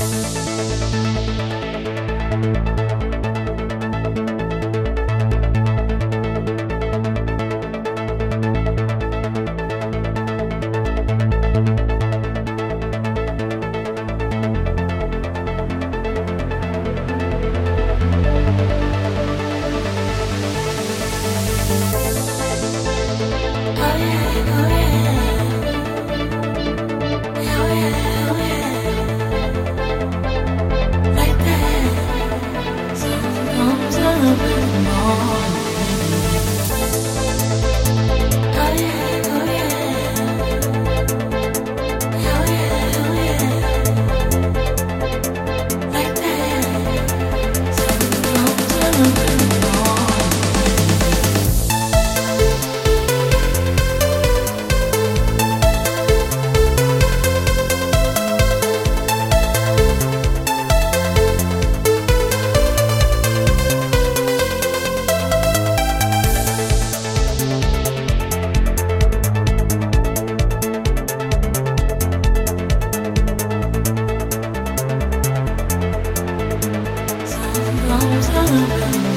Thank Long along.